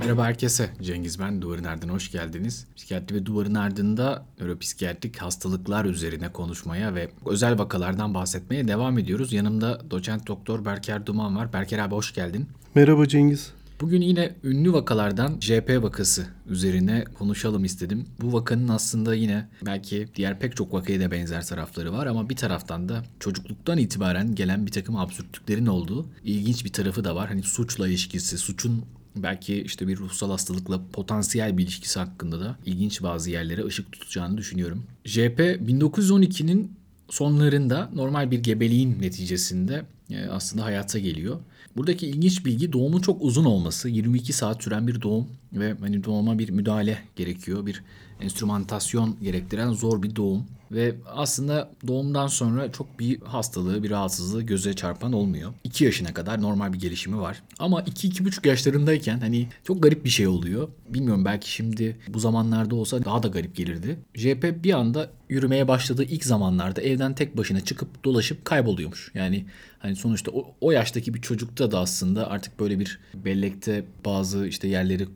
Merhaba herkese. Cengiz ben. Duvarın Ardına hoş geldiniz. Psikiyatri ve Duvarın Ardında nöropsikiyatrik hastalıklar üzerine konuşmaya ve özel vakalardan bahsetmeye devam ediyoruz. Yanımda doçent doktor Berker Duman var. Berker abi hoş geldin. Merhaba Cengiz. Bugün yine ünlü vakalardan JP vakası üzerine konuşalım istedim. Bu vakanın aslında yine belki diğer pek çok vakaya da benzer tarafları var ama bir taraftan da çocukluktan itibaren gelen bir takım absürtlüklerin olduğu ilginç bir tarafı da var. Hani suçla ilişkisi, suçun belki işte bir ruhsal hastalıkla potansiyel bir ilişkisi hakkında da ilginç bazı yerlere ışık tutacağını düşünüyorum. JP 1912'nin sonlarında normal bir gebeliğin neticesinde e, aslında hayata geliyor. Buradaki ilginç bilgi doğumun çok uzun olması. 22 saat süren bir doğum ve hani doğuma bir müdahale gerekiyor. Bir enstrümantasyon gerektiren zor bir doğum. Ve aslında doğumdan sonra çok bir hastalığı, bir rahatsızlığı göze çarpan olmuyor. 2 yaşına kadar normal bir gelişimi var. Ama 2-2,5 yaşlarındayken hani çok garip bir şey oluyor. Bilmiyorum belki şimdi bu zamanlarda olsa daha da garip gelirdi. JP bir anda yürümeye başladığı ilk zamanlarda evden tek başına çıkıp dolaşıp kayboluyormuş. Yani hani sonuçta o, o yaştaki bir çocukta da aslında artık böyle bir bellekte bazı işte yerleri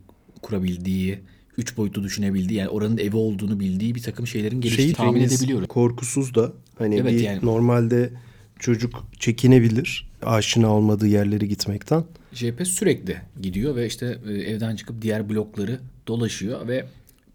kurabildiği, üç boyutlu düşünebildiği yani oranın evi olduğunu bildiği bir takım şeylerin geliştiğini tahmin edebiliyorum. Korkusuz da hani evet, bir yani. normalde çocuk çekinebilir aşina olmadığı yerlere gitmekten. JP sürekli gidiyor ve işte e, evden çıkıp diğer blokları dolaşıyor ve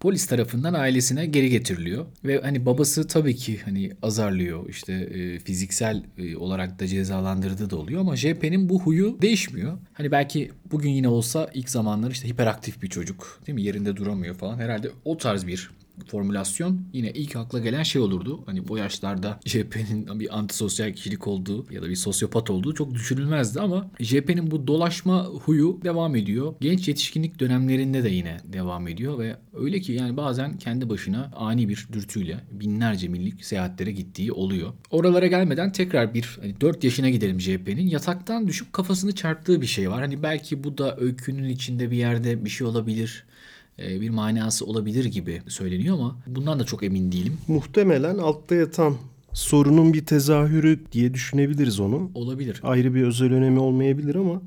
polis tarafından ailesine geri getiriliyor. Ve hani babası tabii ki hani azarlıyor işte e, fiziksel e, olarak da cezalandırdığı da oluyor ama JP'nin bu huyu değişmiyor. Hani belki bugün yine olsa ilk zamanlar işte hiperaktif bir çocuk değil mi yerinde duramıyor falan herhalde o tarz bir formülasyon yine ilk akla gelen şey olurdu. Hani bu yaşlarda JP'nin bir antisosyal kişilik olduğu ya da bir sosyopat olduğu çok düşünülmezdi ama JP'nin bu dolaşma huyu devam ediyor. Genç yetişkinlik dönemlerinde de yine devam ediyor ve öyle ki yani bazen kendi başına ani bir dürtüyle binlerce millik seyahatlere gittiği oluyor. Oralara gelmeden tekrar bir hani 4 yaşına gidelim JP'nin yataktan düşüp kafasını çarptığı bir şey var. Hani belki bu da öykünün içinde bir yerde bir şey olabilir bir manası olabilir gibi söyleniyor ama bundan da çok emin değilim. Muhtemelen altta yatan sorunun bir tezahürü diye düşünebiliriz onu. Olabilir. Ayrı bir özel önemi olmayabilir ama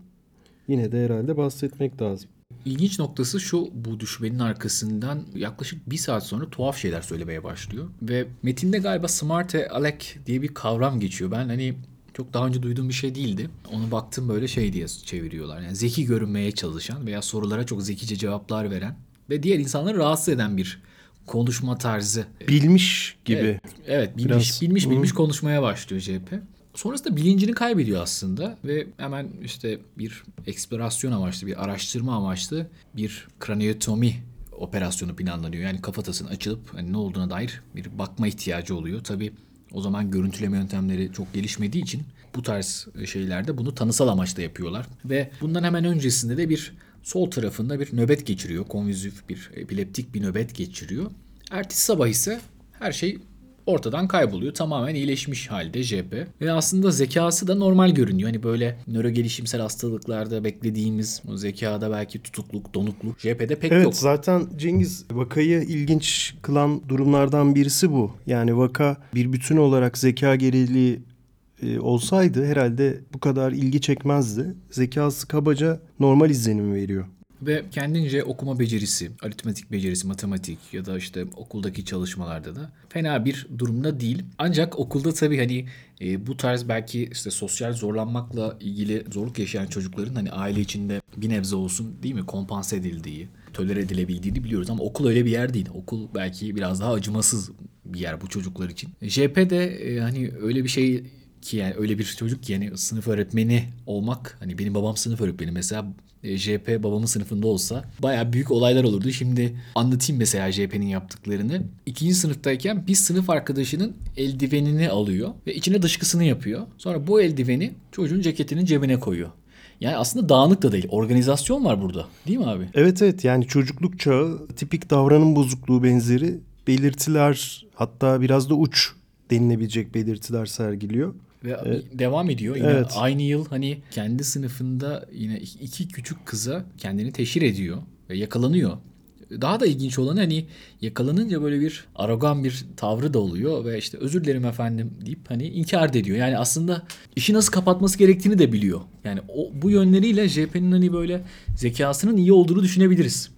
yine de herhalde bahsetmek lazım. İlginç noktası şu bu düşmenin arkasından yaklaşık bir saat sonra tuhaf şeyler söylemeye başlıyor. Ve metinde galiba smarte alek diye bir kavram geçiyor. Ben hani çok daha önce duyduğum bir şey değildi. Onu baktım böyle şey diye çeviriyorlar. Yani zeki görünmeye çalışan veya sorulara çok zekice cevaplar veren ve diğer insanları rahatsız eden bir konuşma tarzı. Bilmiş gibi. Evet, evet bilmiş Biraz, bilmiş bilmiş konuşmaya başlıyor CHP. Sonrasında bilincini kaybediyor aslında ve hemen işte bir eksplorasyon amaçlı, bir araştırma amaçlı bir kraniotomi operasyonu planlanıyor. Yani kafatasının açılıp hani ne olduğuna dair bir bakma ihtiyacı oluyor. Tabii o zaman görüntüleme yöntemleri çok gelişmediği için bu tarz şeylerde bunu tanısal amaçla yapıyorlar. Ve bundan hemen öncesinde de bir sol tarafında bir nöbet geçiriyor. Konvizif bir epileptik bir nöbet geçiriyor. Ertesi sabah ise her şey ortadan kayboluyor. Tamamen iyileşmiş halde JP. Ve aslında zekası da normal görünüyor. Hani böyle nöro gelişimsel hastalıklarda beklediğimiz o zekada belki tutukluk, donukluk JP'de pek evet, yok. Evet zaten Cengiz vakayı ilginç kılan durumlardan birisi bu. Yani vaka bir bütün olarak zeka geriliği e, olsaydı herhalde bu kadar ilgi çekmezdi. Zekası kabaca normal izlenim veriyor. Ve kendince okuma becerisi, aritmetik becerisi, matematik ya da işte okuldaki çalışmalarda da fena bir durumda değil. Ancak okulda tabii hani e, bu tarz belki işte sosyal zorlanmakla ilgili zorluk yaşayan çocukların hani aile içinde bir nebze olsun değil mi kompanse edildiği, tolere edilebildiğini biliyoruz ama okul öyle bir yer değil. Okul belki biraz daha acımasız bir yer bu çocuklar için. JP de e, hani öyle bir şey ki yani öyle bir çocuk ki yani sınıf öğretmeni olmak hani benim babam sınıf öğretmeni mesela e, JP babamın sınıfında olsa baya büyük olaylar olurdu. Şimdi anlatayım mesela JP'nin yaptıklarını. İkinci sınıftayken bir sınıf arkadaşının eldivenini alıyor ve içine dışkısını yapıyor. Sonra bu eldiveni çocuğun ceketinin cebine koyuyor. Yani aslında dağınık da değil. Organizasyon var burada. Değil mi abi? Evet evet yani çocukluk çağı tipik davranım bozukluğu benzeri belirtiler hatta biraz da uç denilebilecek belirtiler sergiliyor. Ve evet. devam ediyor. Yine evet. aynı yıl hani kendi sınıfında yine iki küçük kıza kendini teşhir ediyor ve yakalanıyor. daha da ilginç olan hani yakalanınca böyle bir arogan bir tavrı da oluyor ve işte özür dilerim efendim deyip hani inkar ediyor. Yani aslında işi nasıl kapatması gerektiğini de biliyor. Yani o bu yönleriyle JP'nin hani böyle zekasının iyi olduğunu düşünebiliriz.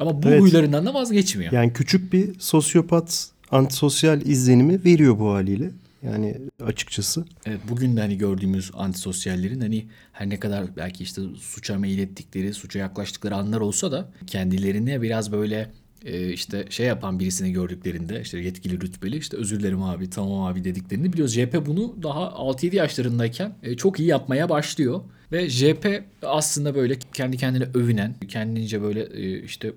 Ama bu Evet. huylarından da vazgeçmiyor. Yani küçük bir sosyopat antisosyal izlenimi veriyor bu haliyle. Yani açıkçası. Evet, bugün de hani gördüğümüz antisosyallerin hani her ne kadar belki işte suça meyil ettikleri, suça yaklaştıkları anlar olsa da kendilerine biraz böyle e, işte şey yapan birisini gördüklerinde işte yetkili rütbeli işte özür dilerim abi tamam abi dediklerini biliyoruz. JP bunu daha 6-7 yaşlarındayken e, çok iyi yapmaya başlıyor. Ve JP aslında böyle kendi kendine övünen, kendince böyle e, işte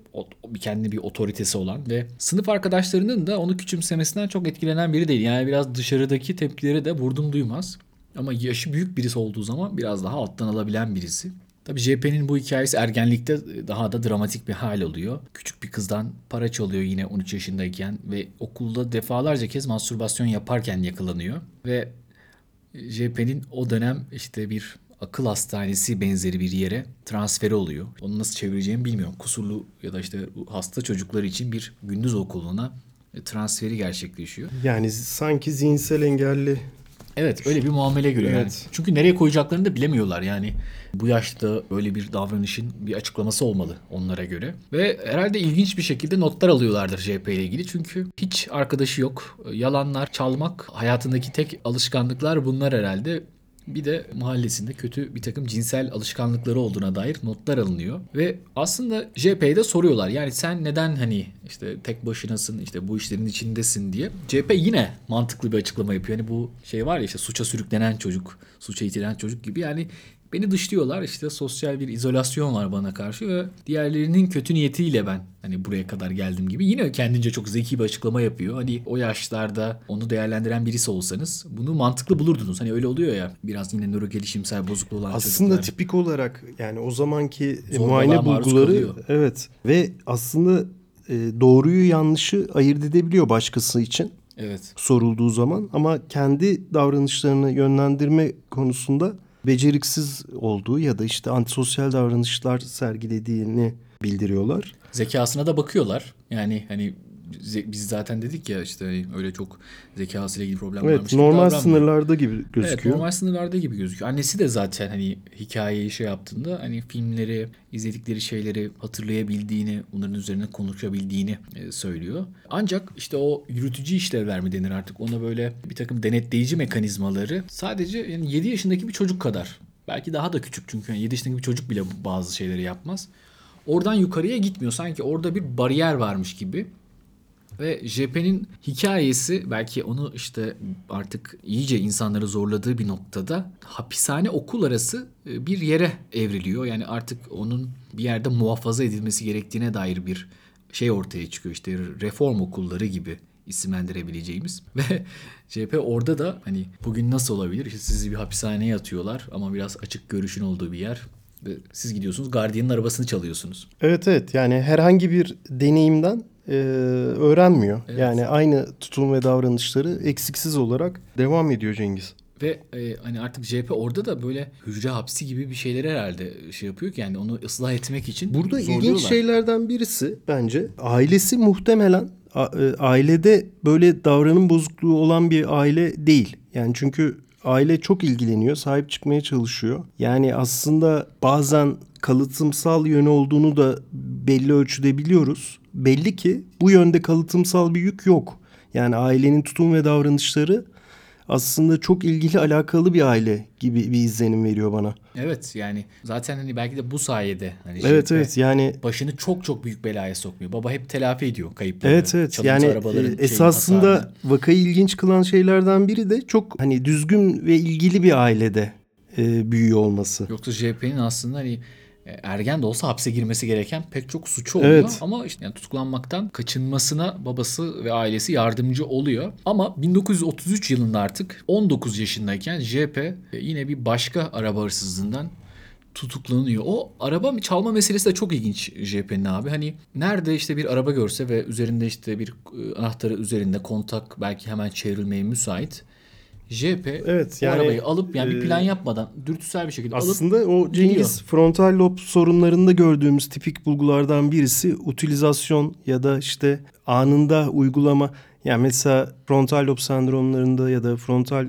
kendi bir otoritesi olan ve sınıf arkadaşlarının da onu küçümsemesinden çok etkilenen biri değil. Yani biraz dışarıdaki tepkileri de vurdum duymaz. Ama yaşı büyük birisi olduğu zaman biraz daha alttan alabilen birisi. Tabii JP'nin bu hikayesi ergenlikte daha da dramatik bir hal oluyor. Küçük bir kızdan para çalıyor yine 13 yaşındayken ve okulda defalarca kez mastürbasyon yaparken yakalanıyor. Ve JP'nin o dönem işte bir akıl hastanesi benzeri bir yere transferi oluyor. Onu nasıl çevireceğimi bilmiyorum. Kusurlu ya da işte hasta çocuklar için bir gündüz okuluna transferi gerçekleşiyor. Yani sanki zihinsel engelli Evet öyle bir muamele görüyor yani. Evet. Çünkü nereye koyacaklarını da bilemiyorlar yani. Bu yaşta böyle bir davranışın bir açıklaması olmalı onlara göre. Ve herhalde ilginç bir şekilde notlar alıyorlardır JP ile ilgili. Çünkü hiç arkadaşı yok. Yalanlar, çalmak hayatındaki tek alışkanlıklar bunlar herhalde. Bir de mahallesinde kötü bir takım cinsel alışkanlıkları olduğuna dair notlar alınıyor. Ve aslında JP'ye de soruyorlar. Yani sen neden hani işte tek başınasın işte bu işlerin içindesin diye. JP yine mantıklı bir açıklama yapıyor. Hani bu şey var ya işte suça sürüklenen çocuk, suça itilen çocuk gibi. Yani beni dışlıyorlar işte sosyal bir izolasyon var bana karşı ve diğerlerinin kötü niyetiyle ben hani buraya kadar geldim gibi. Yine kendince çok zeki bir açıklama yapıyor. Hani o yaşlarda onu değerlendiren birisi olsanız bunu mantıklı bulurdunuz. Hani öyle oluyor ya biraz yine nöro gelişimsel bozukluğu olan aslında çocuklar. tipik olarak yani o zamanki Zorbalığa muayene bulguları kalıyor. evet ve aslında e, doğruyu yanlışı ayırt edebiliyor başkası için Evet. sorulduğu zaman ama kendi davranışlarını yönlendirme konusunda beceriksiz olduğu ya da işte antisosyal davranışlar sergilediğini bildiriyorlar. Zekasına da bakıyorlar. Yani hani biz zaten dedik ya işte öyle çok zekasıyla ilgili problem varmış Evet gibi normal davranmıyor. sınırlarda gibi Evet gözüküyor. normal sınırlarda gibi gözüküyor. Annesi de zaten hani hikayeyi şey yaptığında hani filmleri, izledikleri şeyleri hatırlayabildiğini, bunların üzerine konuşabildiğini e, söylüyor. Ancak işte o yürütücü işlevler mi denir artık ona böyle bir takım denetleyici mekanizmaları sadece yani 7 yaşındaki bir çocuk kadar. Belki daha da küçük çünkü yani 7 yaşındaki bir çocuk bile bazı şeyleri yapmaz. Oradan yukarıya gitmiyor. Sanki orada bir bariyer varmış gibi. Ve JP'nin hikayesi belki onu işte artık iyice insanları zorladığı bir noktada hapishane okul arası e, bir yere evriliyor. Yani artık onun bir yerde muhafaza edilmesi gerektiğine dair bir şey ortaya çıkıyor. İşte reform okulları gibi isimlendirebileceğimiz ve CHP orada da hani bugün nasıl olabilir? İşte sizi bir hapishaneye atıyorlar ama biraz açık görüşün olduğu bir yer. Ve siz gidiyorsunuz gardiyanın arabasını çalıyorsunuz. Evet evet yani herhangi bir deneyimden e, öğrenmiyor. Evet. Yani aynı tutum ve davranışları eksiksiz olarak devam ediyor Cengiz. Ve e, hani artık CHP orada da böyle hücre hapsi gibi bir şeyleri herhalde şey yapıyor ki yani onu ıslah etmek için Burada ilginç şeylerden birisi bence ailesi muhtemelen e, ailede böyle davranım bozukluğu olan bir aile değil. Yani çünkü aile çok ilgileniyor, sahip çıkmaya çalışıyor. Yani aslında bazen kalıtımsal yönü olduğunu da belli ölçüde biliyoruz. Belli ki bu yönde kalıtımsal bir yük yok. Yani ailenin tutum ve davranışları aslında çok ilgili alakalı bir aile gibi bir izlenim veriyor bana. Evet yani zaten hani belki de bu sayede hani Evet evet yani başını çok çok büyük belaya sokmuyor. Baba hep telafi ediyor kayıpları. Evet evet yani e, esasında hasarını. vakayı ilginç kılan şeylerden biri de çok hani düzgün ve ilgili bir ailede e, büyüyor olması. Yoksa CHP'nin aslında hani ergen de olsa hapse girmesi gereken pek çok suçu oluyor. Evet. Ama işte yani tutuklanmaktan kaçınmasına babası ve ailesi yardımcı oluyor. Ama 1933 yılında artık 19 yaşındayken JP e, yine bir başka araba hırsızlığından tutuklanıyor. O araba çalma meselesi de çok ilginç JP'nin abi. Hani nerede işte bir araba görse ve üzerinde işte bir e, anahtarı üzerinde kontak belki hemen çevrilmeye müsait. JP Evet, o yani, arabayı alıp yani bir plan e, yapmadan dürtüsel bir şekilde alıp Aslında o Cengiz gidiyor. frontal lob sorunlarında gördüğümüz tipik bulgulardan birisi utilizasyon ya da işte anında uygulama. Yani mesela frontal lob sendromlarında ya da frontal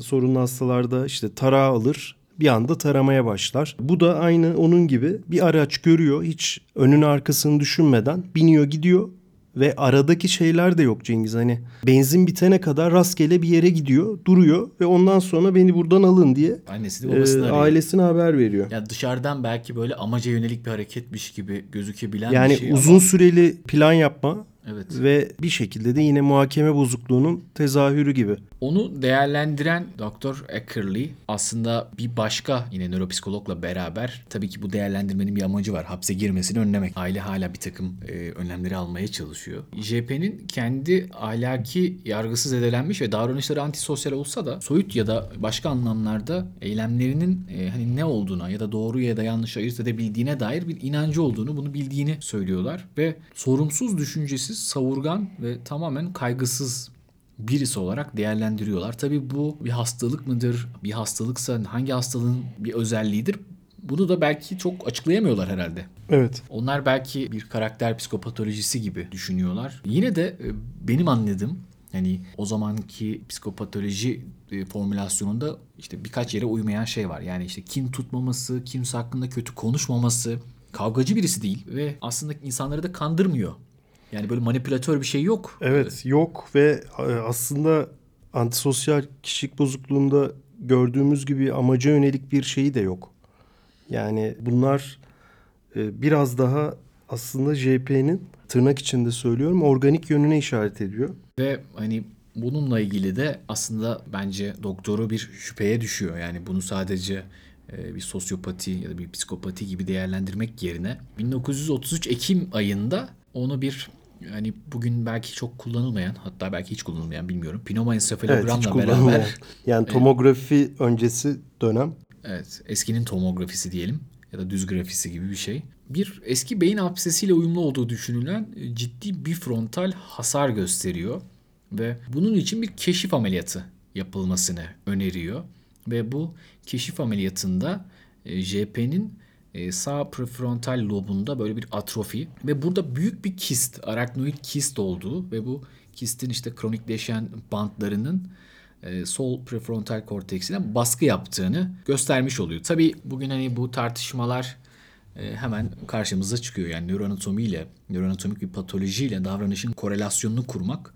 sorunlu hastalarda işte tarağı alır bir anda taramaya başlar. Bu da aynı onun gibi bir araç görüyor hiç önünü arkasını düşünmeden biniyor gidiyor ve aradaki şeyler de yok Cengiz hani benzin bitene kadar rastgele bir yere gidiyor duruyor ve ondan sonra beni buradan alın diye annesi de e, babasını arıyor. ailesine haber veriyor. Ya dışarıdan belki böyle amaca yönelik bir hareketmiş gibi gözükebilen Yani bir şey uzun ama süreli plan yapma evet. ve bir şekilde de yine muhakeme bozukluğunun tezahürü gibi. Onu değerlendiren Dr. Eckerly aslında bir başka yine nöropsikologla beraber tabii ki bu değerlendirmenin bir amacı var. Hapse girmesini önlemek. Aile hala bir takım e, önlemleri almaya çalışıyor. JP'nin kendi ahlaki yargısı zedelenmiş ve davranışları antisosyal olsa da soyut ya da başka anlamlarda eylemlerinin e, hani ne olduğuna ya da doğru ya da yanlış ayırt edebildiğine dair bir inancı olduğunu, bunu bildiğini söylüyorlar ve sorumsuz, düşüncesiz, savurgan ve tamamen kaygısız birisi olarak değerlendiriyorlar. Tabii bu bir hastalık mıdır? Bir hastalıksa hangi hastalığın bir özelliğidir? Bunu da belki çok açıklayamıyorlar herhalde. Evet. Onlar belki bir karakter psikopatolojisi gibi düşünüyorlar. Yine de e, benim anladığım hani o zamanki psikopatoloji e, formülasyonunda işte birkaç yere uymayan şey var. Yani işte kin tutmaması, kimse hakkında kötü konuşmaması, kavgacı birisi değil ve aslında insanları da kandırmıyor. Yani böyle manipülatör bir şey yok. Evet yok ve e, aslında antisosyal kişilik bozukluğunda gördüğümüz gibi amaca yönelik bir şeyi de yok. Yani bunlar e, biraz daha aslında JP'nin tırnak içinde söylüyorum organik yönüne işaret ediyor. Ve hani bununla ilgili de aslında bence doktoru bir şüpheye düşüyor. Yani bunu sadece e, bir sosyopati ya da bir psikopati gibi değerlendirmek yerine 1933 Ekim ayında onu bir yani bugün belki çok kullanılmayan hatta belki hiç kullanılmayan bilmiyorum. Evet Pneumoensefalogramla hiç beraber. Yani tomografi öncesi dönem. Evet, eskinin tomografisi diyelim ya da düz grafisi gibi bir şey. Bir eski beyin absesiyle uyumlu olduğu düşünülen e, ciddi bir frontal hasar gösteriyor ve bunun için bir keşif ameliyatı yapılmasını öneriyor ve bu keşif ameliyatında e, JP'nin e, sağ prefrontal lobunda böyle bir atrofi ve burada büyük bir kist, araknoid kist olduğu ve bu kistin işte kronikleşen bantlarının e, sol prefrontal korteksine baskı yaptığını göstermiş oluyor. Tabii bugün hani bu tartışmalar e, hemen karşımıza çıkıyor. Yani nöroanatomiyle, nöroanatomik bir patolojiyle davranışın korelasyonunu kurmak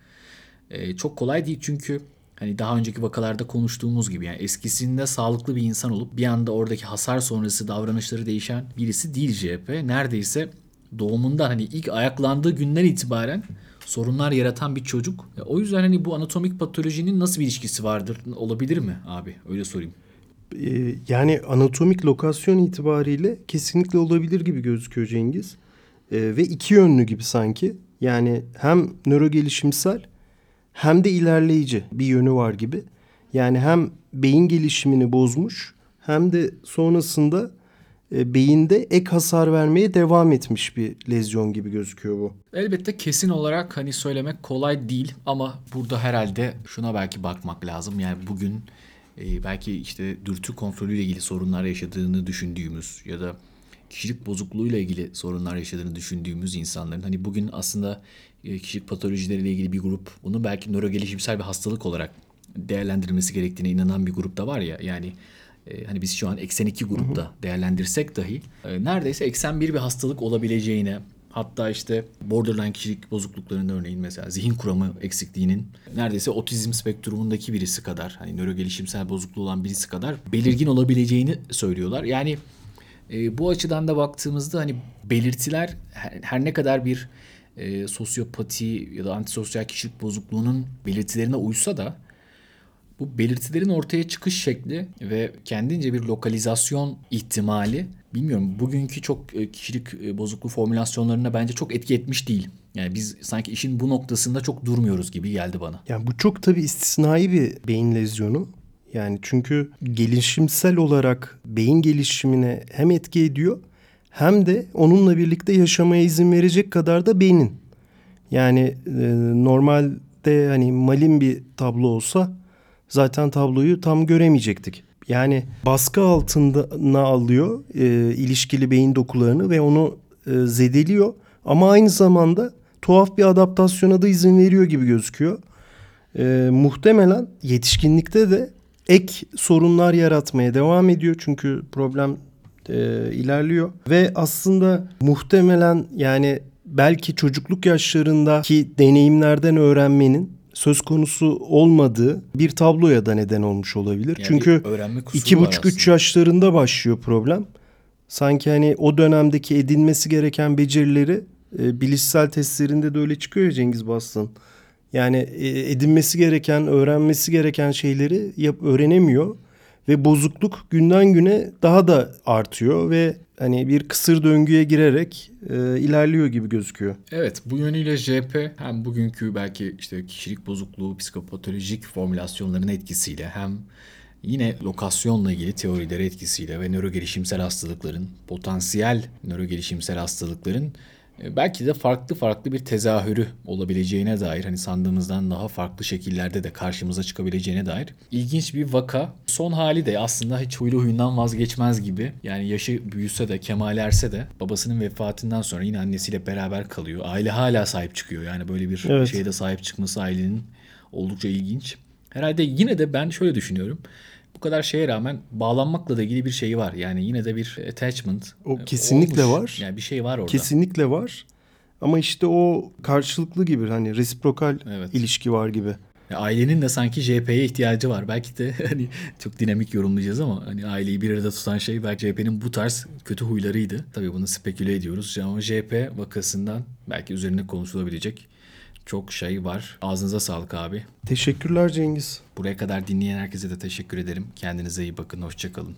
e, çok kolay değil çünkü hani daha önceki vakalarda konuştuğumuz gibi yani eskisinde sağlıklı bir insan olup bir anda oradaki hasar sonrası davranışları değişen birisi değil JP. Neredeyse doğumundan hani ilk ayaklandığı günden itibaren sorunlar yaratan bir çocuk. O yüzden hani bu anatomik patolojinin nasıl bir ilişkisi vardır? Olabilir mi abi? Öyle sorayım. Ee, yani anatomik lokasyon itibariyle kesinlikle olabilir gibi gözüküyor Cengiz. Ee, ve iki yönlü gibi sanki. Yani hem nöro gelişimsel hem de ilerleyici bir yönü var gibi. Yani hem beyin gelişimini bozmuş hem de sonrasında e, beyinde ek hasar vermeye devam etmiş bir lezyon gibi gözüküyor bu. Elbette kesin olarak hani söylemek kolay değil ama burada herhalde şuna belki bakmak lazım. Yani bugün e, belki işte dürtü kontrolüyle ilgili sorunlar yaşadığını düşündüğümüz ya da kişilik bozukluğuyla ilgili sorunlar yaşadığını düşündüğümüz insanların hani bugün aslında kişilik patolojileriyle ilgili bir grup bunu belki nörogelişimsel bir hastalık olarak değerlendirilmesi gerektiğine inanan bir grup da var ya yani e, hani biz şu an eksen 2 grupta değerlendirsek dahi e, neredeyse eksen 1 bir hastalık olabileceğine hatta işte borderline kişilik bozukluklarında örneğin mesela zihin kuramı eksikliğinin neredeyse otizm spektrumundaki birisi kadar hani nörogelişimsel bozukluğu olan birisi kadar belirgin olabileceğini söylüyorlar. Yani e, bu açıdan da baktığımızda hani belirtiler her, her ne kadar bir e, sosyopati ya da antisosyal kişilik bozukluğunun belirtilerine uysa da bu belirtilerin ortaya çıkış şekli ve kendince bir lokalizasyon ihtimali bilmiyorum bugünkü çok e, kişilik e, bozukluğu formülasyonlarına bence çok etki etmiş değil. Yani biz sanki işin bu noktasında çok durmuyoruz gibi geldi bana. Yani bu çok tabii istisnai bir beyin lezyonu. Yani çünkü gelişimsel olarak beyin gelişimine hem etki ediyor hem de onunla birlikte yaşamaya izin verecek kadar da beynin. Yani e, normalde hani malin bir tablo olsa zaten tabloyu tam göremeyecektik. Yani baskı altına alıyor e, ilişkili beyin dokularını ve onu e, zedeliyor. Ama aynı zamanda tuhaf bir adaptasyona da izin veriyor gibi gözüküyor. E, muhtemelen yetişkinlikte de ek sorunlar yaratmaya devam ediyor. Çünkü problem e, ilerliyor. Ve aslında muhtemelen yani belki çocukluk yaşlarındaki deneyimlerden öğrenmenin söz konusu olmadığı bir tabloya da neden olmuş olabilir. Yani Çünkü iki buçuk üç yaşlarında başlıyor problem. Sanki hani o dönemdeki edinmesi gereken becerileri e, bilişsel testlerinde de öyle çıkıyor ya Cengiz Bastık'ın. Yani e, edinmesi gereken, öğrenmesi gereken şeyleri yap, öğrenemiyor ve bozukluk günden güne daha da artıyor ve hani bir kısır döngüye girerek e, ilerliyor gibi gözüküyor. Evet bu yönüyle JP hem bugünkü belki işte kişilik bozukluğu, psikopatolojik formülasyonların etkisiyle hem yine lokasyonla ilgili teorileri etkisiyle ve nörogelişimsel hastalıkların, potansiyel nörogelişimsel hastalıkların belki de farklı farklı bir tezahürü olabileceğine dair hani sandığımızdan daha farklı şekillerde de karşımıza çıkabileceğine dair ilginç bir vaka. Son hali de aslında hiç huylu huyundan vazgeçmez gibi. Yani yaşı büyüse de kemal erse de babasının vefatından sonra yine annesiyle beraber kalıyor. Aile hala sahip çıkıyor. Yani böyle bir Evet. şeyde sahip çıkması ailenin oldukça ilginç. Herhalde yine de ben şöyle düşünüyorum. Bu kadar şeye rağmen bağlanmakla da ilgili bir şey var. Yani yine de bir attachment. O e, kesinlikle olmuş. var. Yani bir şey var orada. Kesinlikle var. Ama işte o karşılıklı gibi hani resiprokal Evet. ilişki var gibi. Ya ailenin de sanki JP'ye ihtiyacı var. Belki de hani çok dinamik yorumlayacağız ama hani aileyi bir arada tutan şey belki JP'nin bu tarz kötü huylarıydı. Tabii bunu speküle ediyoruz. Ama JP vakasından belki üzerine konuşulabilecek çok şey var. Ağzınıza sağlık abi. Teşekkürler Cengiz. Buraya kadar dinleyen herkese de teşekkür ederim. Kendinize iyi bakın. Hoşçakalın.